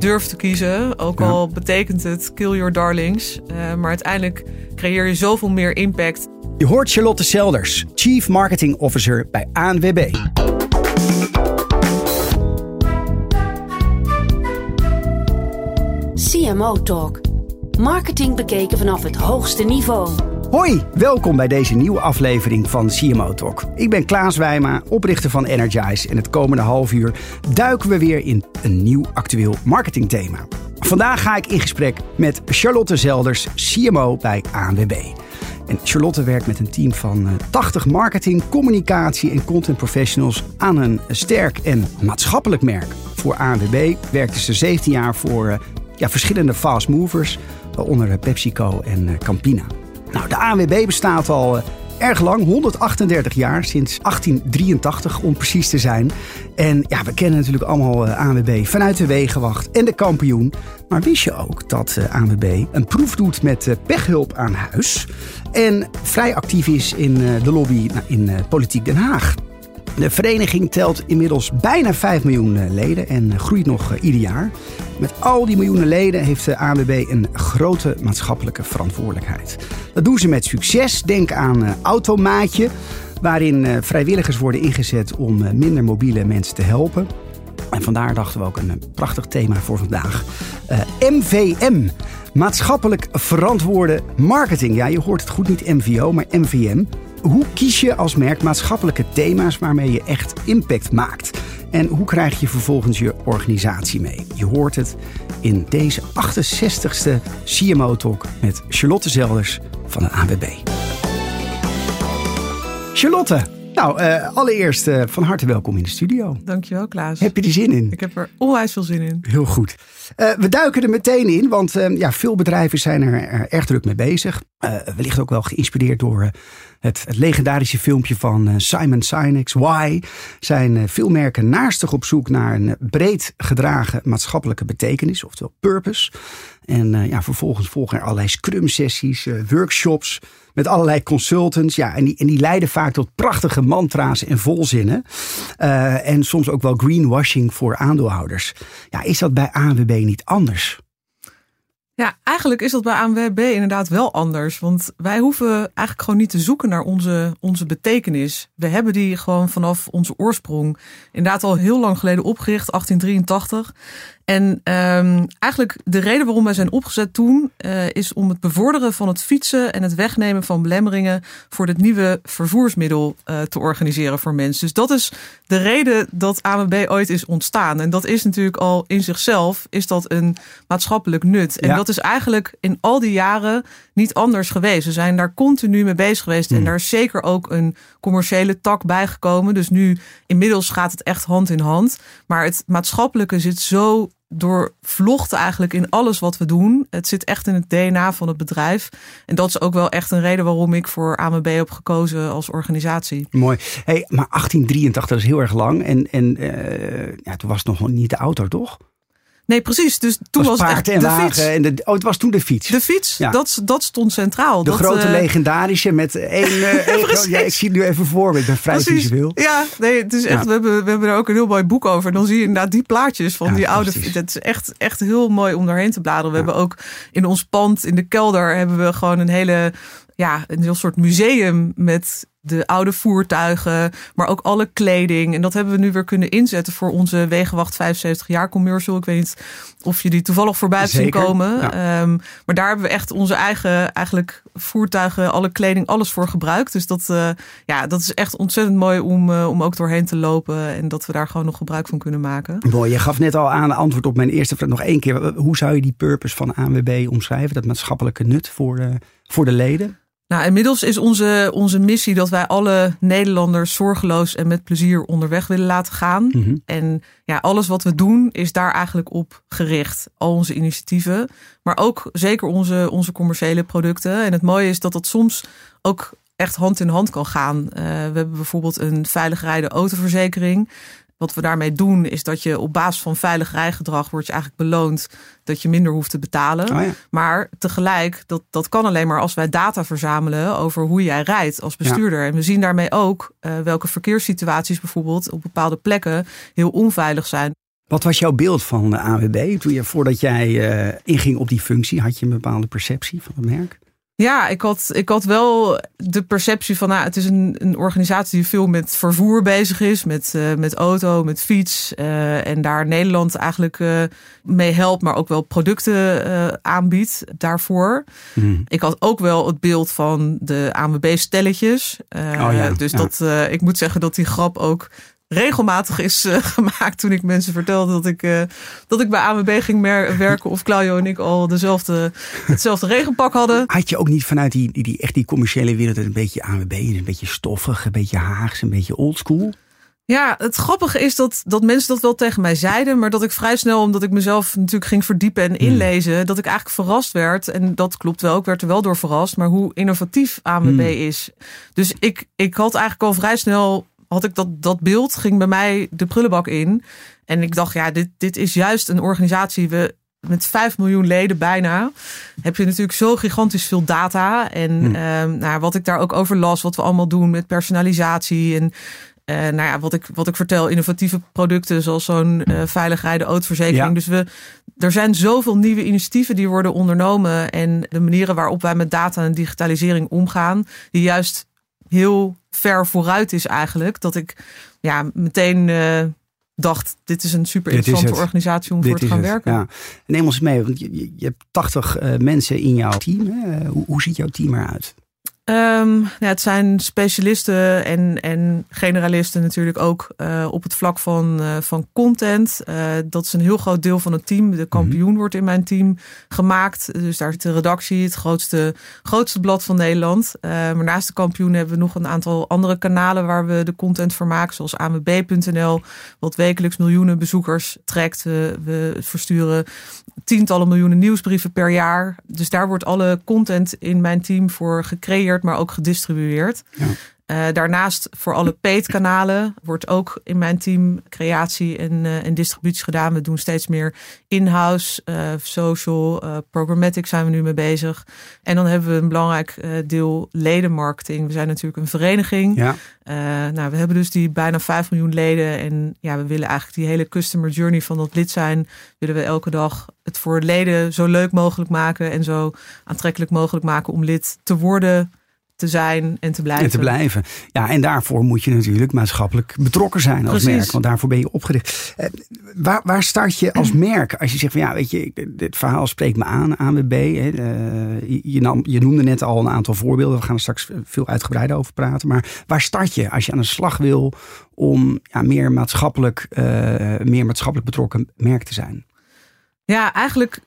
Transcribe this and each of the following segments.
durft te kiezen. Ook al betekent het kill your darlings. Uh, maar uiteindelijk creëer je zoveel meer impact. Je hoort Charlotte Selders, Chief Marketing Officer bij ANWB. CMO Talk. Marketing bekeken vanaf het hoogste niveau. Hoi, welkom bij deze nieuwe aflevering van CMO Talk. Ik ben Klaas Wijma, oprichter van Energize. En het komende half uur duiken we weer in een nieuw actueel marketingthema. Vandaag ga ik in gesprek met Charlotte Zelders, CMO bij ANWB. En Charlotte werkt met een team van 80 eh, marketing, communicatie en content professionals aan een sterk en maatschappelijk merk. Voor ANWB werkte ze 17 jaar voor eh, ja, verschillende fast movers, waaronder PepsiCo en eh, Campina. Nou, de ANWB bestaat al eh, erg lang, 138 jaar, sinds 1883 om precies te zijn. En ja, we kennen natuurlijk allemaal uh, ANWB vanuit de Wegenwacht en de kampioen. Maar wist je ook dat uh, ANWB een proef doet met pechhulp aan huis en vrij actief is in de lobby nou, in Politiek Den Haag? De vereniging telt inmiddels bijna 5 miljoen eh, leden en groeit nog eh, ieder jaar. Met al die miljoenen leden heeft de ANWB een grote maatschappelijke verantwoordelijkheid. Dat doen ze met succes. Denk aan eh, Automaatje, waarin vrijwilligers worden ingezet om minder mobiele mensen te helpen. En vandaar dachten we ook een prachtig thema voor vandaag. MVM, maatschappelijk verantwoorde marketing. Ja, je hoort het goed, niet MVO, maar MVM. Hoe kies je als merk maatschappelijke thema's waarmee je echt impact maakt? En hoe krijg je vervolgens je organisatie mee? Je hoort het in deze 68ste CMO Talk met Charlotte Zelders van de ANWB. Charlotte, nou, uh, allereerst uh, van harte welkom in de studio. Dankjewel, Klaas. Heb je er zin in? Ik heb er onwijs veel zin in. Heel goed. Uh, we duiken er meteen in, want ja, veel bedrijven zijn er erg druk mee bezig. wellicht ook wel geïnspireerd door het, het, legendarische filmpje van Simon Sinek's Why. Zijn veel merken naastig op zoek naar een breed gedragen maatschappelijke betekenis, oftewel purpose. En ja, vervolgens volgen er allerlei scrum-sessies, workshops met allerlei consultants. Ja, en die, en die leiden vaak tot prachtige mantra's en volzinnen. Uh, en soms ook wel greenwashing voor aandeelhouders. Ja, is dat bij ANWB niet anders? Ja, eigenlijk is dat bij ANWB inderdaad wel anders. Want wij hoeven eigenlijk gewoon niet te zoeken naar onze, onze betekenis. We hebben die gewoon vanaf onze oorsprong. Inderdaad al heel lang geleden opgericht, 1883. En um, eigenlijk de reden waarom wij zijn opgezet toen uh, is om het bevorderen van het fietsen en het wegnemen van belemmeringen voor het nieuwe vervoersmiddel uh, te organiseren voor mensen. Dus dat is de reden dat AMB ooit is ontstaan. En dat is natuurlijk al in zichzelf is dat een maatschappelijk nut. En ja. dat is eigenlijk in al die jaren niet anders geweest. We zijn daar continu mee bezig geweest. En hmm. daar is zeker ook een commerciële tak bijgekomen. Dus nu inmiddels gaat het echt hand in hand. Maar het maatschappelijke zit zo doorvlochten eigenlijk in alles wat we doen. Het zit echt in het DNA van het bedrijf. En dat is ook wel echt een reden waarom ik voor AMB heb gekozen als organisatie. Mooi. Hey, maar 1883 is heel erg lang. En, en uh, ja, toen was nog niet de auto, toch? Nee, precies. Dus toen was, was het en de wagen fiets. En de, oh, het was toen de fiets. De fiets, ja. dat, dat stond centraal. De dat, grote uh, legendarische met één... Uh, ja, ik zie het nu even voor me. Ik ben vrij precies. visueel. Ja, nee, het is echt, ja. we, hebben, we hebben er ook een heel mooi boek over. Dan zie je inderdaad die plaatjes van die oude fiets. Het is echt, echt heel mooi om daarheen te bladeren. We hebben ook in ons pand, in de kelder, hebben we gewoon een hele... Ja, een heel soort museum met de oude voertuigen, maar ook alle kleding. En dat hebben we nu weer kunnen inzetten voor onze Wegenwacht 75 jaar commercial. Ik weet niet of je die toevallig voorbij hebt zien komen. ja. Um, maar daar hebben we echt onze eigen eigenlijk voertuigen, alle kleding, alles voor gebruikt. Dus dat, uh, ja, dat is echt ontzettend mooi om, uh, om ook doorheen te lopen. En dat we daar gewoon nog gebruik van kunnen maken. Mooi, je gaf net al aan antwoord op mijn eerste vraag. Nog één keer. Hoe zou je die purpose van ANWB omschrijven? Dat maatschappelijke nut voor voor de leden? Nou, inmiddels is onze, onze missie dat wij alle Nederlanders zorgeloos en met plezier onderweg willen laten gaan. Mm -hmm. En ja, alles wat we doen is daar eigenlijk op gericht. Al onze initiatieven, maar ook zeker onze, onze commerciële producten. En het mooie is dat dat soms ook echt hand in hand kan gaan. Uh, we hebben bijvoorbeeld een veilig rijden autoverzekering. Wat we daarmee doen is dat je op basis van veilig rijgedrag wordt je eigenlijk beloond dat je minder hoeft te betalen. Oh ja. Maar tegelijk, dat, dat kan alleen maar als wij data verzamelen over hoe jij rijdt als bestuurder. Ja. En we zien daarmee ook uh, welke verkeerssituaties bijvoorbeeld op bepaalde plekken heel onveilig zijn. Wat was jouw beeld van de AWB? Toen je, voordat jij uh, inging op die functie, had je een bepaalde perceptie van het merk? Ja, ik had, ik had wel de perceptie van, nou, het is een, een organisatie die veel met vervoer bezig is, met, uh, met auto, met fiets. Uh, en daar Nederland eigenlijk uh, mee helpt, maar ook wel producten aanbiedt daarvoor. Mm. Ik had ook wel het beeld van de ANWB-stelletjes. Oh, ja, dus ja. dat, ik moet zeggen dat die grap ook regelmatig is uh, gemaakt toen ik mensen vertelde dat ik, uh, dat ik bij AMB ging werken of Claudio en ik al dezelfde, hetzelfde regenpak hadden. Had je ook niet vanuit die, die, die echt die commerciële wereld een beetje AMB, een beetje stoffig, een beetje haags, een beetje oldschool? Ja, het grappige is dat, dat mensen dat wel tegen mij zeiden, maar dat ik vrij snel, omdat ik mezelf natuurlijk ging verdiepen en inlezen, mm. dat ik eigenlijk verrast werd. En dat klopt wel, ik werd er wel door verrast, maar hoe innovatief AMB mm. is. Dus ik, ik had eigenlijk al vrij snel had ik dat, dat beeld, ging bij mij de prullenbak in. En ik dacht, ja, dit, dit is juist een organisatie. We, met 5 miljoen leden bijna, heb je natuurlijk zo gigantisch veel data. En hmm. um, nou, wat ik daar ook over las, wat we allemaal doen met personalisatie. En uh, nou ja, wat ik, wat ik vertel, innovatieve producten zoals zo'n uh, veilig rijden autoverzekering. Ja. Dus we, er zijn zoveel nieuwe initiatieven die worden ondernomen. En de manieren waarop wij met data en digitalisering omgaan, die juist heel ver vooruit is eigenlijk. Dat ik ja, meteen uh, dacht, dit is een super interessante organisatie om voor te gaan werken. Ja. Neem ons mee, want je, je hebt 80 uh, mensen in jouw team. Hè? Hoe, hoe ziet jouw team eruit? Um, ja, het zijn specialisten en, en generalisten natuurlijk ook uh, op het vlak van, uh, van content. Uh, dat is een heel groot deel van het team. De kampioen mm -hmm. wordt in mijn team gemaakt. Dus daar zit de redactie, het grootste, grootste blad van Nederland. maar naast de kampioen hebben we nog een aantal andere kanalen waar we de content voor maken. Zoals amb.nl, wat wekelijks miljoenen bezoekers trekt. We, we versturen tientallen miljoenen nieuwsbrieven per jaar. Dus daar wordt alle content in mijn team voor gecreëerd, maar ook gedistribueerd. Ja. Uh, daarnaast voor alle paid kanalen wordt ook in mijn team creatie en, uh, en distributie gedaan. We doen steeds meer in-house, uh, social, programmatic zijn we nu mee bezig. En dan hebben we een belangrijk deel ledenmarketing. We zijn natuurlijk een vereniging. Ja. nou, we hebben dus die bijna 5 miljoen leden. En ja, we willen eigenlijk die hele customer journey van dat lid zijn. Willen we elke dag het voor leden zo leuk mogelijk maken en zo aantrekkelijk mogelijk maken om lid te worden te zijn en te blijven. En te blijven. Ja, en daarvoor moet je natuurlijk maatschappelijk betrokken zijn als Precies. merk. Want daarvoor ben je opgericht. Eh, waar, waar start je als merk? Als je zegt van ja, weet je, dit verhaal spreekt me aan, ANWB. Hè, uh, je, nam, je noemde net al een aantal voorbeelden. We gaan er straks veel uitgebreider over praten. Maar waar start je als je aan de slag wil om ja, meer, maatschappelijk, uh, meer maatschappelijk betrokken merk te zijn? Ja, eigenlijk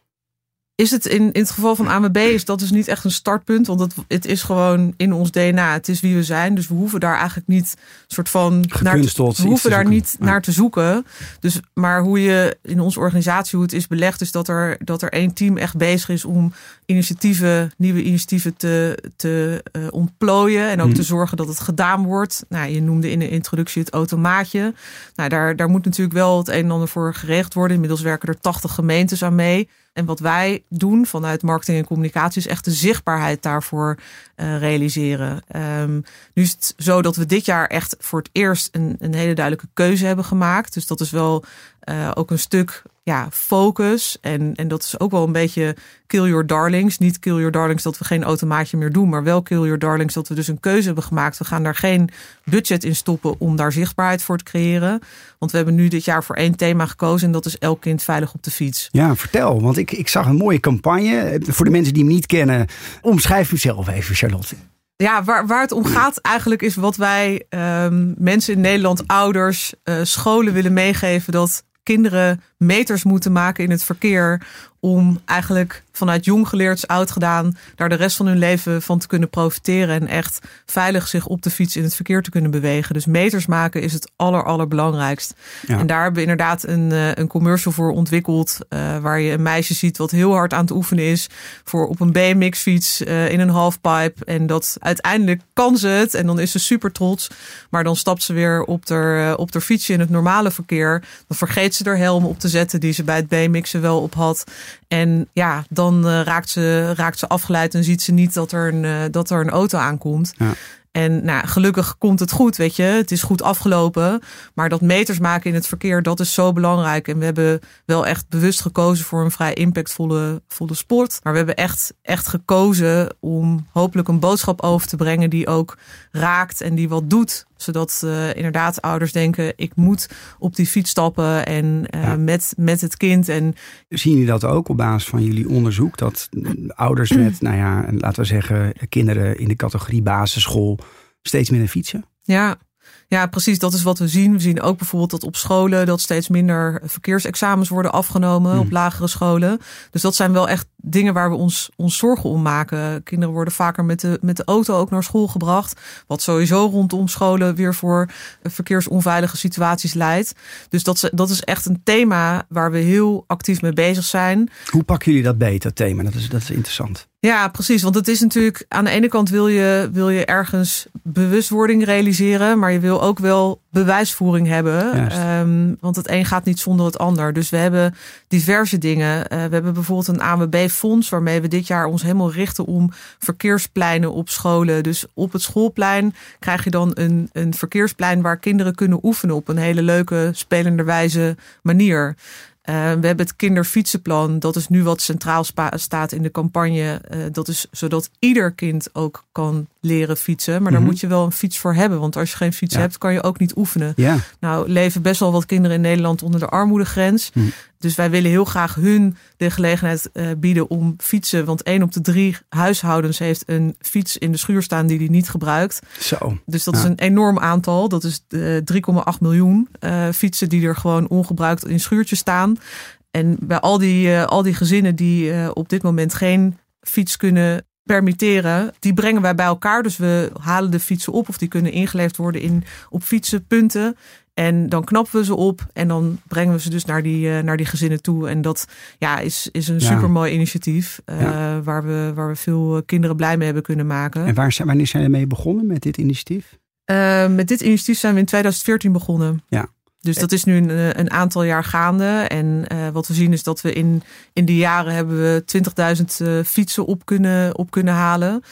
is het in, in het geval van AMB is dat dus niet echt een startpunt. Want het, het is gewoon in ons DNA. Het is wie we zijn. Dus we hoeven daar eigenlijk niet soort van naar te, we hoeven daar niet naar te zoeken. Dus maar hoe je in onze organisatie hoe het is belegd, is dat er, dat er één team echt bezig is om initiatieven, nieuwe initiatieven te, te uh, ontplooien. En ook hmm. te zorgen dat het gedaan wordt. Nou, je noemde in de introductie het automaatje. Nou, daar, daar moet natuurlijk wel het een en ander voor geregeld worden. Inmiddels werken er 80 gemeentes aan mee. En wat wij doen vanuit marketing en communicatie is echt de zichtbaarheid daarvoor uh, realiseren. Um, nu is het zo dat we dit jaar echt voor het eerst een, een hele duidelijke keuze hebben gemaakt. Dus dat is wel uh, ook een stuk ja, focus. En, en dat is ook wel een beetje kill your darlings. Niet kill your darlings dat we geen automaatje meer doen, maar wel kill your darlings dat we dus een keuze hebben gemaakt. We gaan daar geen budget in stoppen om daar zichtbaarheid voor te creëren. Want we hebben nu dit jaar voor één thema gekozen en dat is elk kind veilig op de fiets. Ja, vertel. Want ik, ik zag een mooie campagne. Voor de mensen die hem niet kennen, omschrijf zelf even, Charlotte. Ja, waar, waar het om gaat eigenlijk is wat wij um, mensen in Nederland, ouders, uh, scholen willen meegeven. Dat kinderen meters moeten maken in het verkeer om eigenlijk vanuit jong geleerd, oud gedaan, daar de rest van hun leven van te kunnen profiteren en echt veilig zich op de fiets in het verkeer te kunnen bewegen. Dus meters maken is het aller, allerbelangrijkst. Ja. En daar hebben we inderdaad een, eh, een commercial voor ontwikkeld, uh, waar je een meisje ziet wat heel hard aan het oefenen is voor op een BMX fiets uh, in een halfpipe. En dat uiteindelijk kan ze het en dan is ze super trots. Maar dan stapt ze weer op haar, op haar fietsje in het normale verkeer. Dan vergeet ze er helm op te die ze bij het BMX'en wel op had. En ja, dan uh, raakt, ze, raakt ze afgeleid en ziet ze niet dat er een, uh, dat er een auto aankomt. Ja. En nou, gelukkig komt het goed, weet je. Het is goed afgelopen. Maar dat meters maken in het verkeer, dat is zo belangrijk. En we hebben wel echt bewust gekozen voor een vrij impactvolle volle sport. Maar we hebben echt, echt gekozen om hopelijk een boodschap over te brengen die ook raakt en die wat doet zodat uh, inderdaad ouders denken, ik moet op die fiets stappen en uh, ja. met, met het kind. En... Zien jullie dat ook op basis van jullie onderzoek? Dat ouders met, nou ja, laten we zeggen, kinderen in de categorie basisschool steeds minder fietsen? Ja, ja, precies. Dat is wat we zien. We zien ook bijvoorbeeld dat op scholen dat steeds minder verkeersexamens worden afgenomen op lagere scholen. Dus dat zijn wel echt dingen waar we ons, ons zorgen om maken. Kinderen worden vaker met de, met de auto ook naar school gebracht. Wat sowieso rondom scholen weer voor verkeersonveilige situaties leidt. Dus dat, dat is echt een thema waar we heel actief mee bezig zijn. Hoe pakken jullie dat beter, dat thema? Dat is, dat is interessant. Ja, precies. Want het is natuurlijk aan de ene kant wil je, wil je ergens bewustwording realiseren, maar je wil ook wel bewijsvoering hebben. Um, want het een gaat niet zonder het ander. Dus we hebben diverse dingen. Uh, we hebben bijvoorbeeld een ANWB-fonds waarmee we dit jaar ons helemaal richten om verkeerspleinen op scholen. Dus op het schoolplein krijg je dan een, een verkeersplein waar kinderen kunnen oefenen op een hele leuke, spelenderwijze manier. Uh, we hebben het kinderfietsenplan. Dat is nu wat centraal staat in de campagne. Uh, dat is zodat ieder kind ook kan leren fietsen. Maar mm -hmm. daar mhm. moet je wel een fiets voor hebben. Want als je geen fiets ja. hebt, kan je ook niet oefenen. Ja. Nou, leven best wel wat kinderen in Nederland onder de armoedegrens. Mm. Dus wij willen heel graag hun de gelegenheid uh, bieden om fietsen. Want één op de drie huishoudens heeft een fiets in de schuur staan die hij niet gebruikt. Zo. Dus dat ja. is een enorm aantal. Dat is 3,8 miljoen uh, fietsen die er gewoon ongebruikt in schuurtjes staan. En bij al die, al die gezinnen die op dit moment geen fiets kunnen permitteren, die brengen wij bij elkaar. Dus we halen de fietsen op of die kunnen ingeleverd worden in, op fietsenpunten. En dan knappen we ze op en dan brengen we ze dus naar die, uh, naar die gezinnen toe. En dat ja, is, is een ja. super mooi initiatief uh, ja. waar, we, waar we veel kinderen blij mee hebben kunnen maken. En waar zijn, wanneer zijn we mee begonnen met dit initiatief? Uh, met dit initiatief zijn we in 2014 begonnen. Ja. Dus dat is nu een, een aantal jaar gaande. En wat we zien is dat we in, in die jaren hebben we 20.000 fietsen op kunnen, op kunnen halen.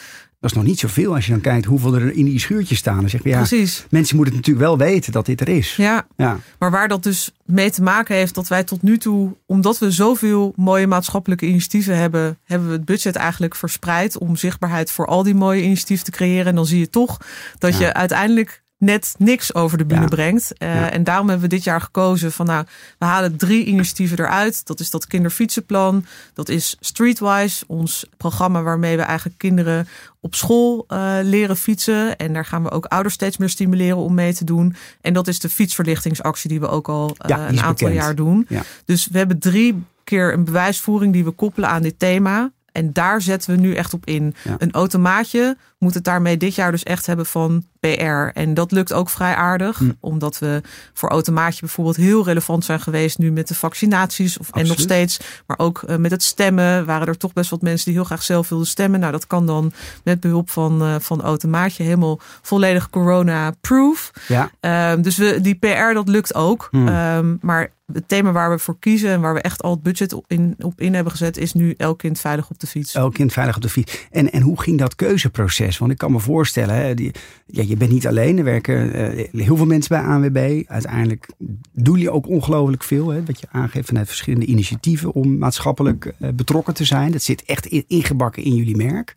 Dat is nog niet zoveel als je dan kijkt hoeveel er in die schuurtjes staan. Dan zeg je, ja, Precies. mensen moeten natuurlijk wel weten dat dit er is. Ja, ja, maar waar dat dus mee te maken heeft dat wij tot nu toe, omdat we zoveel mooie maatschappelijke initiatieven hebben, hebben we het budget eigenlijk verspreid om zichtbaarheid voor al die mooie initiatieven te creëren. En dan zie je toch dat ja. je uiteindelijk net niks over de bühne ja. brengt. Uh, ja. En daarom hebben we dit jaar gekozen van nou, we halen drie initiatieven eruit. Dat is dat kinderfietsenplan. Dat is Streetwise, ons programma waarmee we eigenlijk kinderen op school uh, leren fietsen. En daar gaan we ook ouders steeds meer stimuleren om mee te doen. En dat is de fietsverlichtingsactie die we ook al uh, ja, een aantal bekend. jaar doen. Dus we hebben drie keer een bewijsvoering die we koppelen aan dit thema. En daar zetten we nu echt op in. Een automaatje moet het daarmee dit jaar dus echt hebben van PR. En dat lukt ook vrij aardig. Hm. Omdat we voor automaatje bijvoorbeeld heel relevant zijn geweest nu met de vaccinaties. Of, en nog steeds. Maar ook uh, met het stemmen waren er toch best wat mensen die heel graag zelf wilden stemmen. Nou, dat kan dan met behulp van, uh, van automaatje helemaal volledig corona-proof. Ja. Um, dus we, die PR, dat lukt ook. Hm. Um, maar het thema waar we voor kiezen en waar we echt al het budget op in, op in hebben gezet, is nu elk kind veilig op de fiets. Elk kind veilig op de fiets. En, en hoe ging dat keuzeproces? Want ik kan me voorstellen, hè, die, ja, je bent niet alleen. Er werken uh, heel veel mensen bij ANWB. Uiteindelijk doen je ook ongelooflijk veel. Hè, wat je aangeeft vanuit verschillende initiatieven om maatschappelijk uh, betrokken te zijn. Dat zit echt in, ingebakken in jullie merk.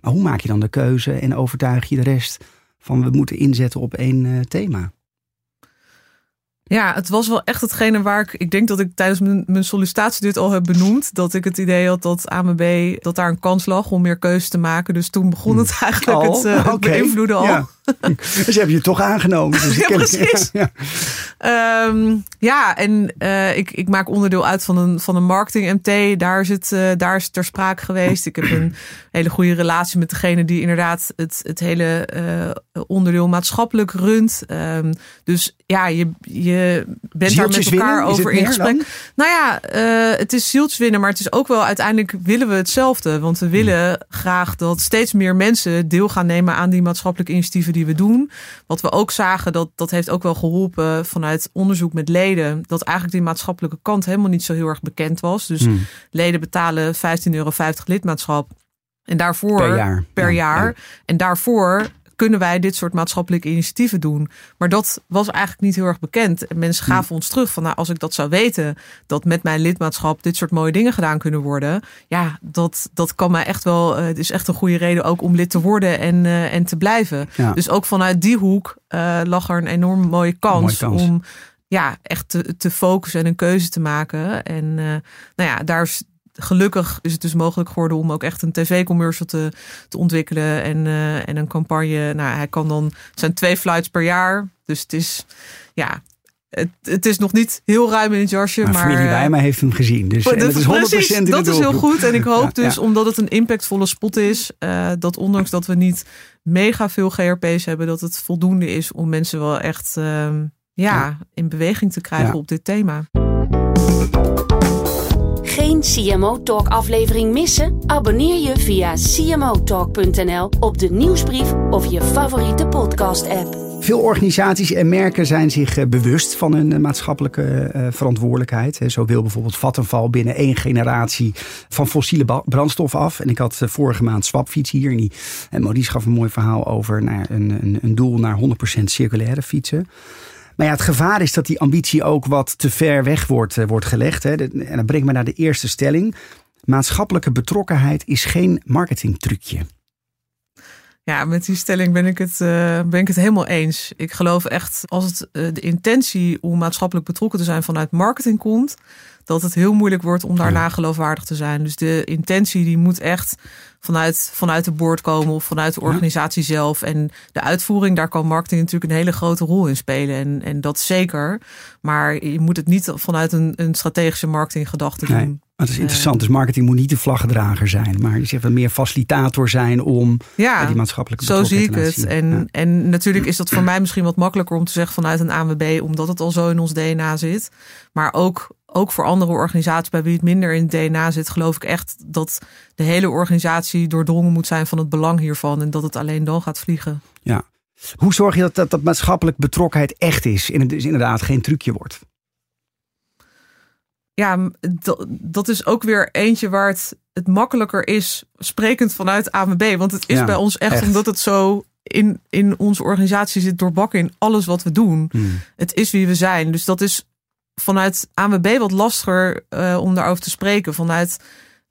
Maar hoe maak je dan de keuze en overtuig je de rest van we moeten inzetten op één uh, thema? Ja, het was wel echt hetgene waar ik. Ik denk dat ik tijdens mijn, mijn sollicitatie dit al heb benoemd. Dat ik het idee had dat AMB dat daar een kans lag om meer keuze te maken. Dus toen begon het eigenlijk al? het, uh, het beïnvloeden al. Ja. dus heb je toch aangenomen. Dus ja, precies. Ja, ja. Um, ja en uh, ik, ik maak onderdeel uit van een, van een marketing MT. Daar is, het, uh, daar is het ter sprake geweest. Ik heb een hele goede relatie met degene die inderdaad het, het hele onderdeel maatschappelijk runt. Um, dus ja, je, je bent Zieltjes daar met elkaar winnen? over in gesprek. Dan? Nou ja, het is zieltjes winnen, maar het is ook wel uiteindelijk willen we hetzelfde. Want we willen hmm. graag dat steeds meer mensen deel gaan nemen aan die maatschappelijke initiatieven die we doen. Wat we ook zagen, dat, dat heeft ook wel geholpen vanuit onderzoek met leden. Dat eigenlijk die maatschappelijke kant helemaal niet zo heel erg bekend was. Dus hmm. leden betalen 15,50 euro lidmaatschap. En daarvoor per jaar. Per ja, jaar. Ja. En daarvoor kunnen wij dit soort maatschappelijke initiatieven doen. Maar dat was eigenlijk niet heel erg bekend. En mensen gaven ons terug van, nou, als ik dat zou weten, dat met mijn lidmaatschap dit soort mooie dingen gedaan kunnen worden. Ja, dat, dat kan mij echt wel, het is echt een goede reden ook om lid te worden en, en te blijven. Dus ook vanuit die hoek lag er een enorm mooie kans, mooie kans. om ja, echt te, te focussen en een keuze te maken. En uh, nou ja, daar is gelukkig is het dus mogelijk geworden om ook echt een tv-commercial te, te ontwikkelen en, uh, en een campagne. Nou, hij kan dan, het zijn twee flights per jaar. Dus het is, ja, het, het, is nog niet heel ruim in het jasje. Maar, maar familie Wijma heeft hem gezien. Dus dat is 100% precies, dat is heel goed. En ik hoop dus, omdat het een impactvolle spot is, uh, dat ondanks dat we niet mega veel GRP's hebben, dat het voldoende is om mensen wel echt uh, ja, in beweging te krijgen op dit thema. Geen CMO Talk aflevering missen? Abonneer je via cmotalk.nl op de nieuwsbrief of je favoriete podcast app. Veel organisaties en merken zijn zich eh, bewust van hun eh, maatschappelijke uh, verantwoordelijkheid. Zo wil bijvoorbeeld Vattenval binnen één generatie van fossiele brandstof af. En ik had vorige maand Swapfiets hier. En, en Maurice gaf een mooi verhaal over een, een, een doel naar 100% circulaire fietsen. Maar ja, het gevaar is dat die ambitie ook wat te ver weg wordt, wordt gelegd. Hè. En dat brengt me naar de eerste stelling. Maatschappelijke betrokkenheid is geen marketingtrucje. Ja, met die stelling ben ik, het, uh, ben ik het helemaal eens. Ik geloof echt, als het uh, de intentie om maatschappelijk betrokken te zijn vanuit marketing komt, dat het heel moeilijk wordt om daarna geloofwaardig te zijn. Dus de intentie die moet echt vanuit, vanuit de boord komen of vanuit de organisatie zelf. En de uitvoering, daar kan marketing natuurlijk een hele grote rol in spelen. En, en dat zeker. Maar je moet het niet vanuit een, een strategische marketinggedachte doen. Nee. Het is interessant, dus marketing moet niet de vlaggedrager zijn, maar je zegt wel meer facilitator zijn om ja, die maatschappelijke Zo zie ik het. En, en natuurlijk is dat voor mij misschien wat makkelijker om te zeggen vanuit een ANWB, omdat het al zo in ons DNA zit. Maar ook ook voor andere organisaties bij wie het minder in het DNA zit, geloof ik echt dat de hele organisatie doordrongen moet zijn van het belang hiervan en dat het alleen dan gaat vliegen. Ja. Hoe zorg je dat dat, dat maatschappelijk betrokkenheid echt is en het dus inderdaad geen trucje wordt? Ja, dat, is ook weer eentje waar het, het makkelijker is, sprekend vanuit AMB. Want het is bij ons echt, omdat het zo in, in onze organisatie zit doorbakken in alles wat we doen. Hmm. Het is wie we zijn. Dus dat is vanuit ANWB wat lastiger uh, om daarover te spreken. Vanuit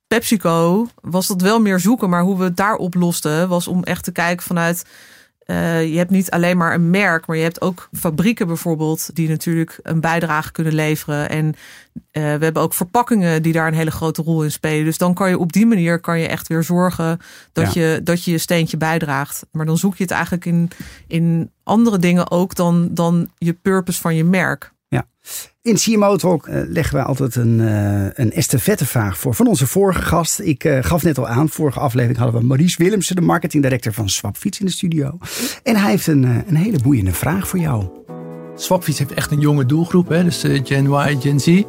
PepsiCo was dat wel meer zoeken. Maar hoe we het daar oplosten was om echt te kijken vanuit... Uh, je hebt niet alleen maar een merk, maar je hebt ook fabrieken bijvoorbeeld die natuurlijk een bijdrage kunnen leveren. En uh, we hebben ook verpakkingen die daar een hele grote rol in spelen. Dus dan kan je op die manier kan je echt weer zorgen dat, je, dat je je steentje bijdraagt. Maar dan zoek je het eigenlijk in, in andere dingen ook dan, dan je purpose van je merk. In CMO Talk uh, leggen we altijd een, uh, een estafettevraag voor van onze vorige gast. Ik uh, gaf net al aan, vorige aflevering hadden we Maurice Willemsen, de marketing director van Swapfiets in de studio. En hij heeft een, een hele boeiende vraag voor jou. Swapfiets heeft echt een jonge doelgroep, hè? dus Gen Y, Gen Z.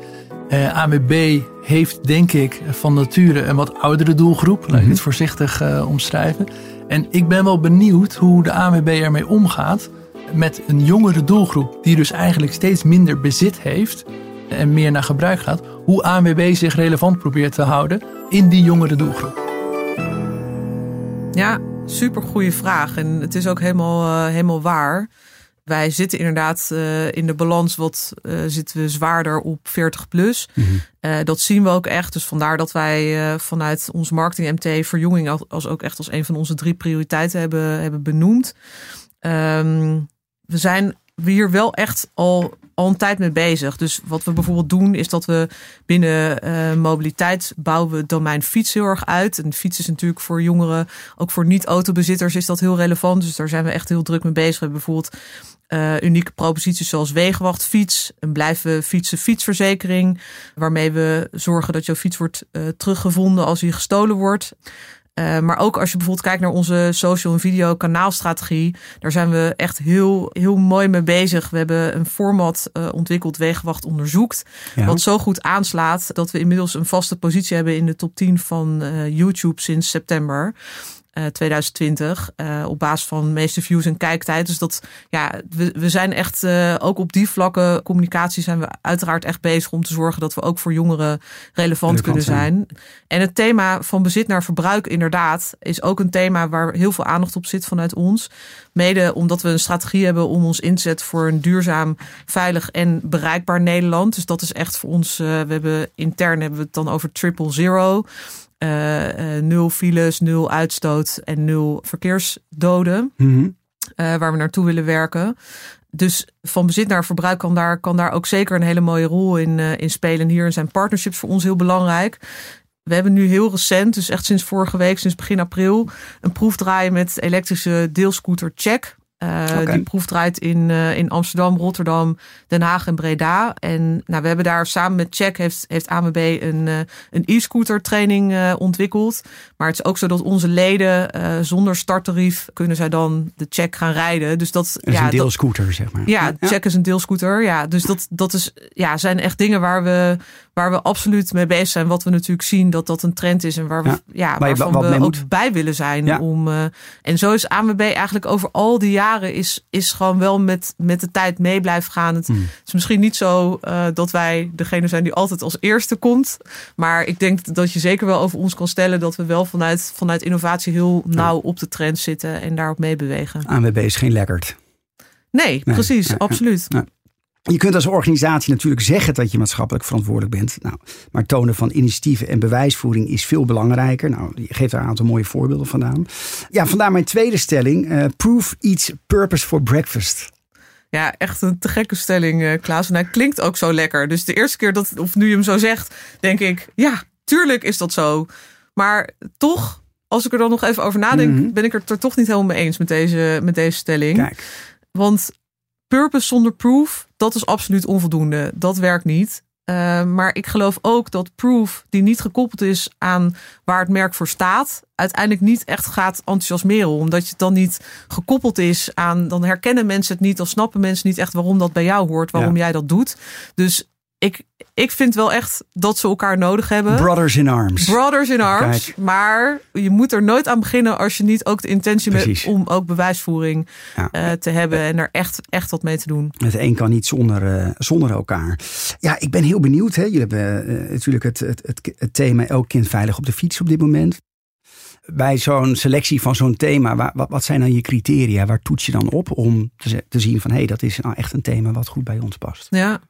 AMB heeft denk ik van nature een wat oudere doelgroep, laat ik mhm. het voorzichtig omschrijven. En ik ben wel benieuwd hoe de AMB ermee omgaat met een jongere doelgroep, die dus eigenlijk steeds minder bezit heeft en meer naar gebruik gaat, hoe ANWB zich relevant probeert te houden in die jongere doelgroep. Ja, super goede vraag. En het is ook helemaal, uh, helemaal waar. Wij zitten inderdaad uh, in de balans wat uh, zitten we zwaarder op 40 plus. Mm -hmm. dat zien we ook echt. Dus vandaar dat wij vanuit ons marketing MT verjonging als, als ook echt als een van onze drie prioriteiten hebben, hebben benoemd. Um, we zijn hier wel echt al, al een tijd mee bezig. Dus wat we bijvoorbeeld doen, is dat we binnen uh, mobiliteit bouwen we het domein fiets heel erg uit. En fiets is natuurlijk voor jongeren, ook voor niet-autobezitters, is dat heel relevant. Dus daar zijn we echt heel druk mee bezig. We hebben bijvoorbeeld uh, unieke proposities zoals wegenwachtfiets, een blijven fietsen fietsverzekering, waarmee we zorgen dat jouw fiets wordt uh, teruggevonden als hij gestolen wordt. Uh, maar ook als je bijvoorbeeld kijkt naar onze social en video kanaalstrategie, daar zijn we echt heel, heel mooi mee bezig. We hebben een format uh, ontwikkeld, Wegenwacht onderzoekt, ja. wat zo goed aanslaat dat we inmiddels een vaste positie hebben in de top 10 van uh, YouTube sinds september. Uh, 2020 uh, op basis van meeste views en kijktijd. Dus dat ja, we, we zijn echt uh, ook op die vlakken communicatie zijn we uiteraard echt bezig om te zorgen dat we ook voor jongeren relevant, kunnen zijn. En het thema van bezit naar verbruik inderdaad is ook een thema waar heel veel aandacht op zit vanuit ons. Mede omdat we een strategie hebben om ons inzet voor een duurzaam, veilig en bereikbaar Nederland. Dus dat is echt voor ons. We hebben intern hebben we het dan over triple zero. Uh, uh, nul files, nul uitstoot en nul verkeersdoden. Mm -hmm. waar we naartoe willen werken. Dus van bezit naar verbruik kan daar, kan daar ook zeker een hele mooie rol in, in spelen. Hier zijn partnerships voor ons heel belangrijk. We hebben nu heel recent, dus echt sinds vorige week, sinds begin april, een proef draaien met elektrische deelscooter Check. Okay. Die proef draait in, uh, in Amsterdam, Rotterdam, Den Haag en Breda. En nou, we hebben daar samen met Check heeft, heeft AMB een, uh, een e-scooter training ontwikkeld. Maar het is ook zo dat onze leden zonder starttarief kunnen zij dan de Check gaan rijden. Dus dat, dat is ja, een deelscooter, dat, zeg maar. Ja, Check is een deelscooter. Ja, dus dat, dat is, ja, zijn echt dingen waar we, waar we absoluut mee bezig zijn. Wat we natuurlijk zien dat dat een trend is en waar we, ja, ja waarvan we ook moet. bij willen zijn. Om, en zo is AMB eigenlijk over al die jaren is, is gewoon wel met, met de tijd mee blijven gaan. Het Hmm. is misschien niet zo uh, dat wij degene zijn die altijd als eerste komt. Maar ik denk dat je zeker wel over ons kan stellen dat we wel vanuit, vanuit innovatie heel nauw op de trend zitten en daarop meebewegen. ANWB is geen lekkerd. Nee, nee precies, absoluut. Je kunt als organisatie natuurlijk zeggen dat je maatschappelijk verantwoordelijk bent. Nou, maar tonen van initiatieven en bewijsvoering is veel belangrijker. Nou, je geeft daar een aantal mooie voorbeelden vandaan. Ja, vandaar mijn tweede stelling. Uh, proof eats purpose for breakfast. Ja, echt een te gekke stelling, uh, Klaas. En hij klinkt ook zo lekker. Dus de eerste keer dat, of nu je hem zo zegt, denk ik, ja, tuurlijk is dat zo. Maar toch, als ik er dan nog even over nadenk, Mhm. mm -hmm. ben ik het er toch niet helemaal mee eens met deze, met deze stelling. Kijk. Want purpose zonder proof, dat is absoluut onvoldoende. Dat werkt niet. Uh, maar ik geloof ook dat proof, die niet gekoppeld is aan waar het merk voor staat, uiteindelijk niet echt gaat enthousiasmeren. Omdat het dan niet gekoppeld is aan, dan herkennen mensen het niet, of snappen mensen niet echt waarom dat bij jou hoort, waarom ja. jij dat doet. Dus ik, ik vind wel echt dat ze elkaar nodig hebben. Brothers in arms. Brothers in arms. Kijk. Maar je moet er nooit aan beginnen als je niet ook de intentie hebt om ook bewijsvoering ja. uh, te hebben en er echt, echt wat mee te doen. Het een kan niet zonder, uh, zonder elkaar. Ja, ik ben heel benieuwd. Hè. Jullie hebben uh, natuurlijk het, het, het, het thema Elk kind veilig op de fiets op dit moment. Bij zo'n selectie van zo'n thema, wat, wat, zijn dan je criteria? Waar toets je dan op om te, te zien van hé, hey, dat is nou echt een thema wat goed bij ons past? Ja.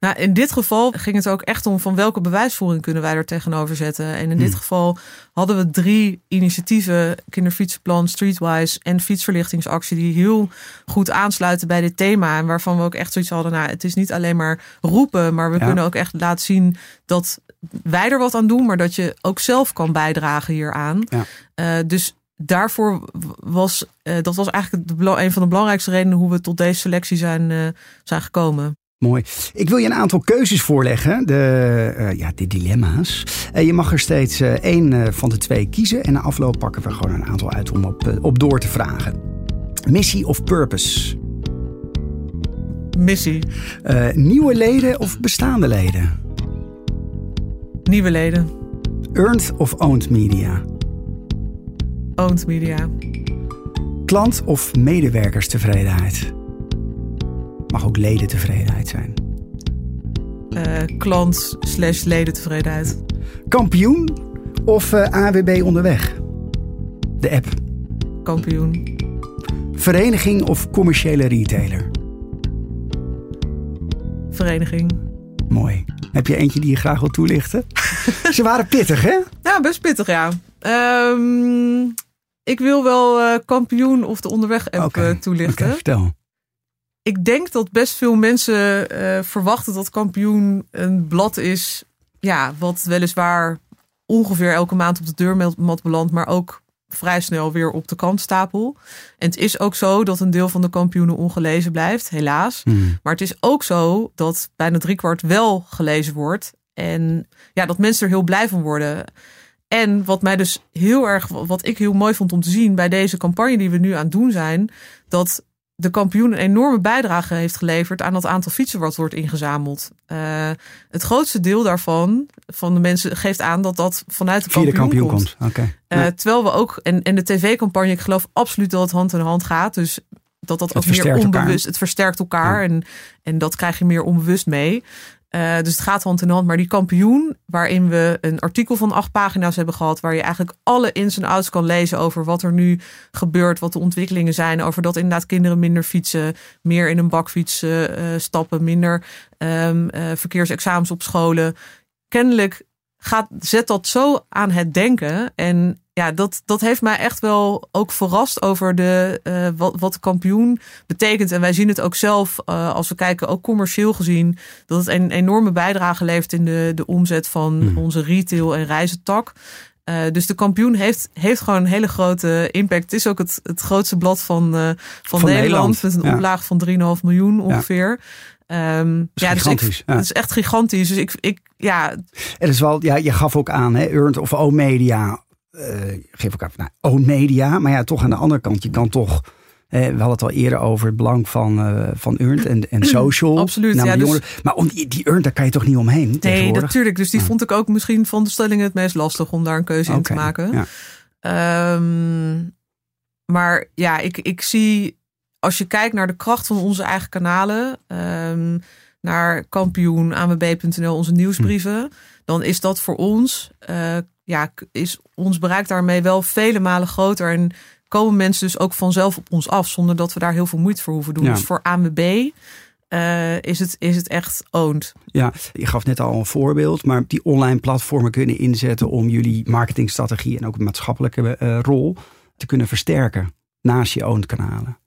Nou, in dit geval ging het ook echt om van welke bewijsvoering kunnen wij er tegenover zetten. En in dit hmm. geval hadden we drie initiatieven, kinderfietsenplan, Streetwise en fietsverlichtingsactie, die heel goed aansluiten bij dit thema. En waarvan we ook echt zoiets hadden, nou, het is niet alleen maar roepen, maar we ja. kunnen ook echt laten zien dat wij er wat aan doen, maar dat je ook zelf kan bijdragen hieraan. Ja. Uh, dus daarvoor was, uh, dat was eigenlijk de, een van de belangrijkste redenen hoe we tot deze selectie zijn, uh, zijn gekomen. Mooi. Ik wil je een aantal keuzes voorleggen, de, uh, ja, de dilemma's. Uh, je mag er steeds uh, één van de twee kiezen. En na afloop pakken we gewoon een aantal uit om op, op door te vragen. Missie of purpose? Missie. nieuwe leden of bestaande leden? Nieuwe leden. Earned of owned media? Owned media. Klant of medewerkerstevredenheid? Mag ook ledentevredenheid zijn. Uh, klant slash ledentevredenheid. Kampioen of uh, AWB onderweg? De app. Kampioen. Vereniging of commerciële retailer? Vereniging. Mooi. Heb je eentje die je graag wil toelichten? Ze waren pittig, hè? Ja, best pittig, ja. Um, ik wil wel uh, kampioen of de onderweg app okay. toelichten. Okay, vertel ik denk dat best veel mensen uh, verwachten dat kampioen een blad is. Ja, wat weliswaar ongeveer elke maand op de deurmat belandt, maar ook vrij snel weer op de kantstapel. En het is ook zo dat een deel van de kampioenen ongelezen blijft, helaas. Hmm. Maar het is ook zo dat bijna driekwart wel gelezen wordt. En ja, dat mensen er heel blij van worden. En wat mij dus heel erg, wat ik heel mooi vond om te zien bij deze campagne die we nu aan het doen zijn, dat de kampioen een enorme bijdrage heeft geleverd aan het aantal fietsen wat wordt ingezameld. Uh, het grootste deel daarvan, van de mensen, geeft aan dat dat vanuit de kampioen, de kampioen komt. komt. Okay. Uh, terwijl we ook, en, en de tv-campagne, ik geloof absoluut dat het hand in hand gaat. Dus dat dat ook meer onbewust, elkaar. het versterkt elkaar en, en dat krijg je meer onbewust mee. Uh, dus het gaat hand in hand. Maar die kampioen, waarin we een artikel van acht pagina's hebben gehad, waar je eigenlijk alle ins en outs kan lezen over wat er nu gebeurt, wat de ontwikkelingen zijn, over dat inderdaad kinderen minder fietsen, meer in een bakfiets uh, stappen, minder um, verkeersexamens op scholen. Kennelijk gaat, zet dat zo aan het denken. En ja, dat, dat heeft mij echt wel ook verrast over de, uh, wat, wat de kampioen betekent. En wij zien het ook zelf, uh, als we kijken, ook commercieel gezien, dat het een enorme bijdrage levert in de, de omzet van hmm. onze retail- en reizentak. Uh, dus de kampioen heeft, heeft gewoon een hele grote impact. Het is ook het, het grootste blad van, van, van Nederland, Nederland, met een ja. oplage van 3,5 miljoen ongeveer. Ja. Um, ja, dus ik, ja. Het is echt gigantisch. Dus ik, ik ja. Het is wel, ja, je gaf ook aan, hè, Earned of O-Media geef elkaar naar own media. Maar ja, toch aan de andere kant, je kan toch. Eh, we hadden het al eerder over het belang van, uh, van Earned en, en social. Absoluut. Ja, dus... Maar om die, die Earned, daar kan je toch niet omheen? Nee, natuurlijk. Dus die vond ik ook misschien van de stellingen het meest lastig om daar een keuze in te maken. Ja. Um, maar ja, ik, ik zie, als je kijkt naar de kracht van onze eigen kanalen, um, naar kampioen, AMB.nl, onze nieuwsbrieven, hm. dan is dat voor ons uh, ja, is ons bereik daarmee wel vele malen groter. En komen mensen dus ook vanzelf op ons af, zonder dat we daar heel veel moeite voor hoeven doen. Dus voor AMB uh, is, het, is het echt owned. Ja, je gaf net al een voorbeeld, maar die online platformen kunnen inzetten om jullie marketingstrategie en ook een maatschappelijke uh, rol te kunnen versterken naast je owned kanalen.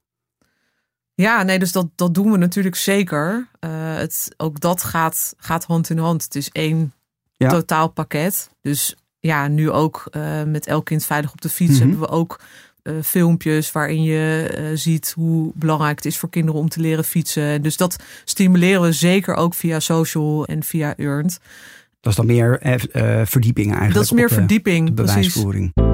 Ja, nee, dus dat, dat doen we natuurlijk zeker. Uh, het, ook dat gaat, gaat hand in hand. Het is één ja. totaalpakket. Dus ja, nu ook uh, met elk kind veilig op de fiets mm -hmm. hebben we ook uh, filmpjes waarin je uh, ziet hoe belangrijk het is voor kinderen om te leren fietsen. Dus dat stimuleren we zeker ook via social en via Earned. Dat is dan meer verdieping eigenlijk. Dat is meer verdieping, de bewijsvoering. Precies.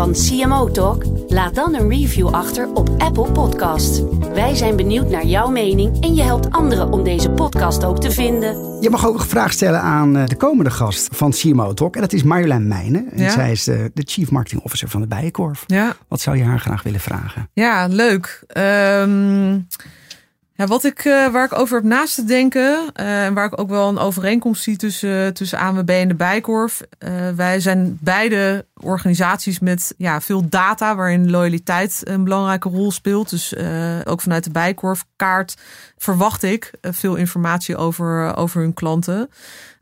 Van CMO Talk? Laat dan een review achter op Apple Podcast. Wij zijn benieuwd naar jouw mening en je helpt anderen om deze podcast ook te vinden. Je mag ook een vraag stellen aan eh, de komende gast van CMO Talk. En dat is Marjolein Meijnen. En ja? zij is de, de, Chief Marketing Officer van de Bijenkorf. Ja. Wat zou je haar graag willen vragen? Ja, leuk. Um... Ja, wat ik, uh, waar ik over heb naast te denken, uh, en waar ik ook wel een overeenkomst zie tussen, tussen ANWB en de Bijkorf. Uh, wij zijn beide organisaties met ja, veel data, waarin loyaliteit een belangrijke rol speelt. Dus ook vanuit de Bijkorfkaart verwacht ik veel informatie over, over hun klanten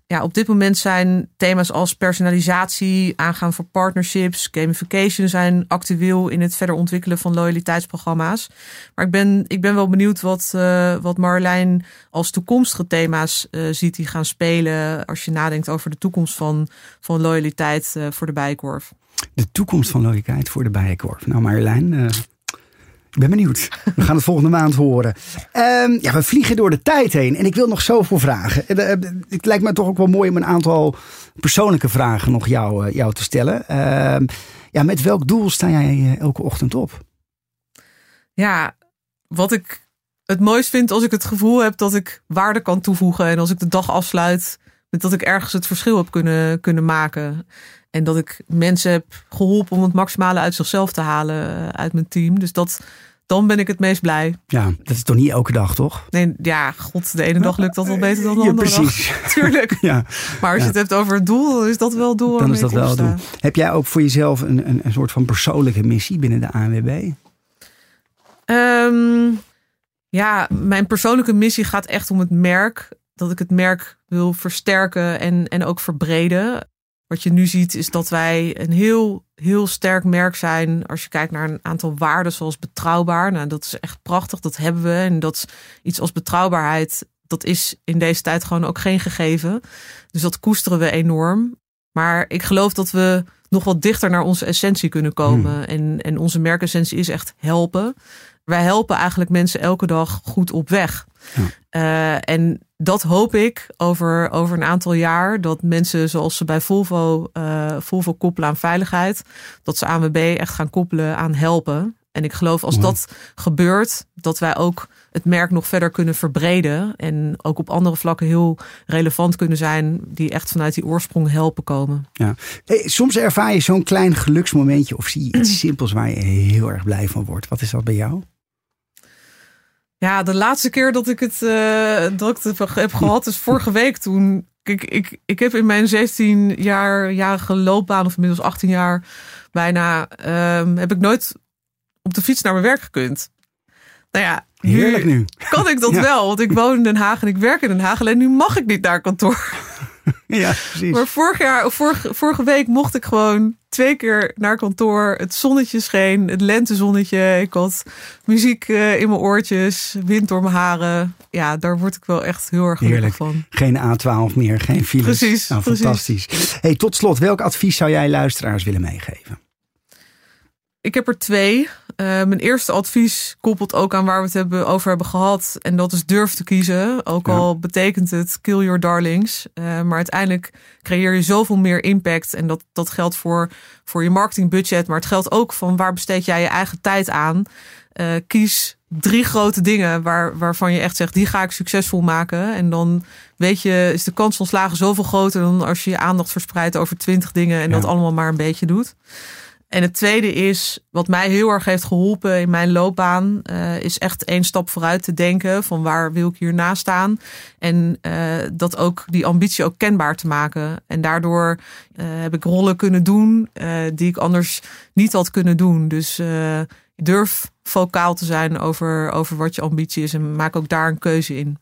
ja, op dit moment zijn thema's als personalisatie, aangaan voor partnerships, gamification zijn actueel in het verder ontwikkelen van loyaliteitsprogramma's. Maar ik ben, ik ben wel benieuwd wat, uh, wat Marlijn als toekomstige thema's uh, ziet die gaan spelen als je nadenkt over de toekomst van, van loyaliteit uh, voor de Bijenkorf. De toekomst van loyaliteit voor de Bijenkorf. Nou Marjolein, ik ben benieuwd. We gaan het volgende maand horen. Um, ja, we vliegen door de tijd heen. En ik wil nog zoveel vragen. Het lijkt me toch ook wel mooi om een aantal persoonlijke vragen nog jou, eh, jou te stellen. Uh, ja, met welk doel sta jij eh, elke ochtend op? Ja, wat ik het mooist vind als ik het gevoel heb dat ik waarde kan toevoegen. En als ik de dag afsluit met dat ik ergens het verschil heb kunnen, kunnen maken. En dat ik mensen heb geholpen om het maximale uit zichzelf te halen eh, uit mijn team. Dus dat, dan ben ik het meest blij. Ja, dat is toch niet elke dag, toch? Nee, ja, god, de ene dag lukt dat wel beter dan de ja, andere precies. dag. Tuurlijk. Ja. Maar als je het hebt over het doel, dan is dat wel doel. Dan is dat wel doel. Heb jij ook voor jezelf een, een, een soort van persoonlijke missie binnen de ANWB? Um, ja, mijn persoonlijke missie gaat echt om het merk. Dat ik het merk wil versterken en, en ook verbreden. Wat je nu ziet is dat wij een heel, heel sterk merk zijn als je kijkt naar een aantal waarden zoals betrouwbaar. Nou, dat is echt prachtig, dat hebben we. En dat is iets als betrouwbaarheid, dat is in deze tijd gewoon ook geen gegeven. Dus dat koesteren we enorm. Maar ik geloof dat we nog wat dichter naar onze essentie kunnen komen. Hmm. En, en onze merkessentie is echt helpen. Wij helpen eigenlijk mensen elke dag goed op weg. Ja. Uh, en dat hoop ik over, over een aantal jaar. Dat mensen zoals ze bij Volvo, uh, Volvo koppelen aan veiligheid. Dat ze ANWB echt gaan koppelen aan helpen. En ik geloof als dat gebeurt, dat wij ook het merk nog verder kunnen verbreden. En ook op andere vlakken heel relevant kunnen zijn. Die echt vanuit die oorsprong helpen komen. Ja. Hey, soms ervaar je zo'n klein geluksmomentje. Of zie je iets simpels waar je heel erg blij van wordt. Wat is dat bij jou? Ja, de laatste keer dat ik het, uh, dat ik het heb gehad is vorige week toen. Ik, ik, ik heb in mijn 16 jaar jarige loopbaan, of inmiddels 18 jaar bijna, um, heb ik nooit op de fiets naar mijn werk gekund. Nou ja, Heerlijk nu. Kan ik dat wel? Want ik woon in Den Haag en ik werk in Den Haag. Alleen nu mag ik niet naar kantoor. Ja, precies. Maar vorig jaar, vorige, vorige week mocht ik gewoon twee keer naar kantoor. Het zonnetje scheen, het lentezonnetje. Ik had muziek uh, in mijn oortjes, wind door mijn haren. Ja, daar word ik wel echt heel erg gelukkig van. Geen A12 meer, geen files. Precies. Nou, precies. fantastisch. Hey, tot slot, welk advies zou jij luisteraars willen meegeven? Ik heb er twee. Uh, mijn eerste advies koppelt ook aan waar we het hebben, over hebben gehad. En dat is durf te kiezen. Ook ja. al betekent het kill your darlings. Uh, maar uiteindelijk creëer je zoveel meer impact. En dat, dat geldt voor, voor je marketingbudget. Maar het geldt ook van waar besteed jij je eigen tijd aan. Uh, kies drie grote dingen waar, waarvan je echt zegt, die ga ik succesvol maken. En dan weet je, is de kans van slagen zoveel groter dan als je je aandacht verspreidt over twintig dingen en ja. dat allemaal maar een beetje doet. En het tweede is, wat mij heel erg heeft geholpen in mijn loopbaan, uh, is echt één stap vooruit te denken van waar wil ik hierna staan. En uh, dat ook die ambitie ook kenbaar te maken. En daardoor uh, heb ik rollen kunnen doen die ik anders niet had kunnen doen. Dus durf vocaal te zijn over, over wat je ambitie is en maak ook daar een keuze in.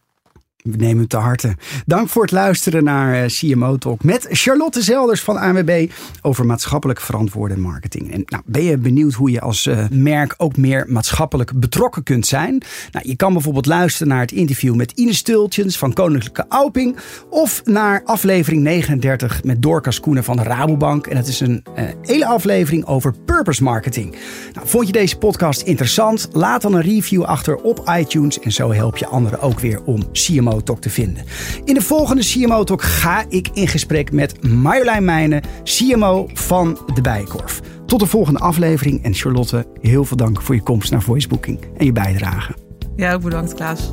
Nemen het te harte. Dank voor het luisteren naar uh, CMO Talk met Charlotte Zelders van ANWB over maatschappelijk verantwoorde marketing. En nou, ben je benieuwd hoe je als uh, merk ook meer maatschappelijk betrokken kunt zijn? Nou, je kan bijvoorbeeld luisteren naar het interview met Ines Stultjens van Koninklijke Auping of naar aflevering 39 met Dorcas Koenen van Rabobank. En het is een uh, hele aflevering over purpose marketing. Nou, vond je deze podcast interessant? Laat dan een review achter op iTunes en zo help je anderen ook weer om CMO Talk te vinden. In de volgende CMO Talk ga ik in gesprek met Marjolein Meijnen, CMO van de Bijenkorf. Tot de volgende aflevering en Charlotte, heel veel dank voor je komst naar Voicebooking en je bijdrage. Ja, ook bedankt Klaas.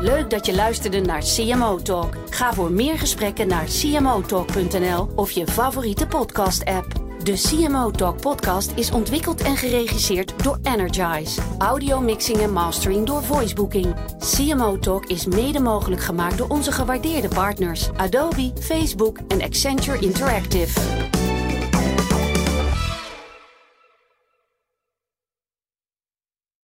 Leuk dat je luisterde naar CMO Talk. Ga voor meer gesprekken naar cmotalk.nl of je favoriete podcast app. De CMO Talk podcast is ontwikkeld en geregisseerd door Energize. Audio mixing en mastering door Voicebooking. CMO Talk is mede mogelijk gemaakt door onze gewaardeerde partners Adobe, Facebook en Accenture Interactive.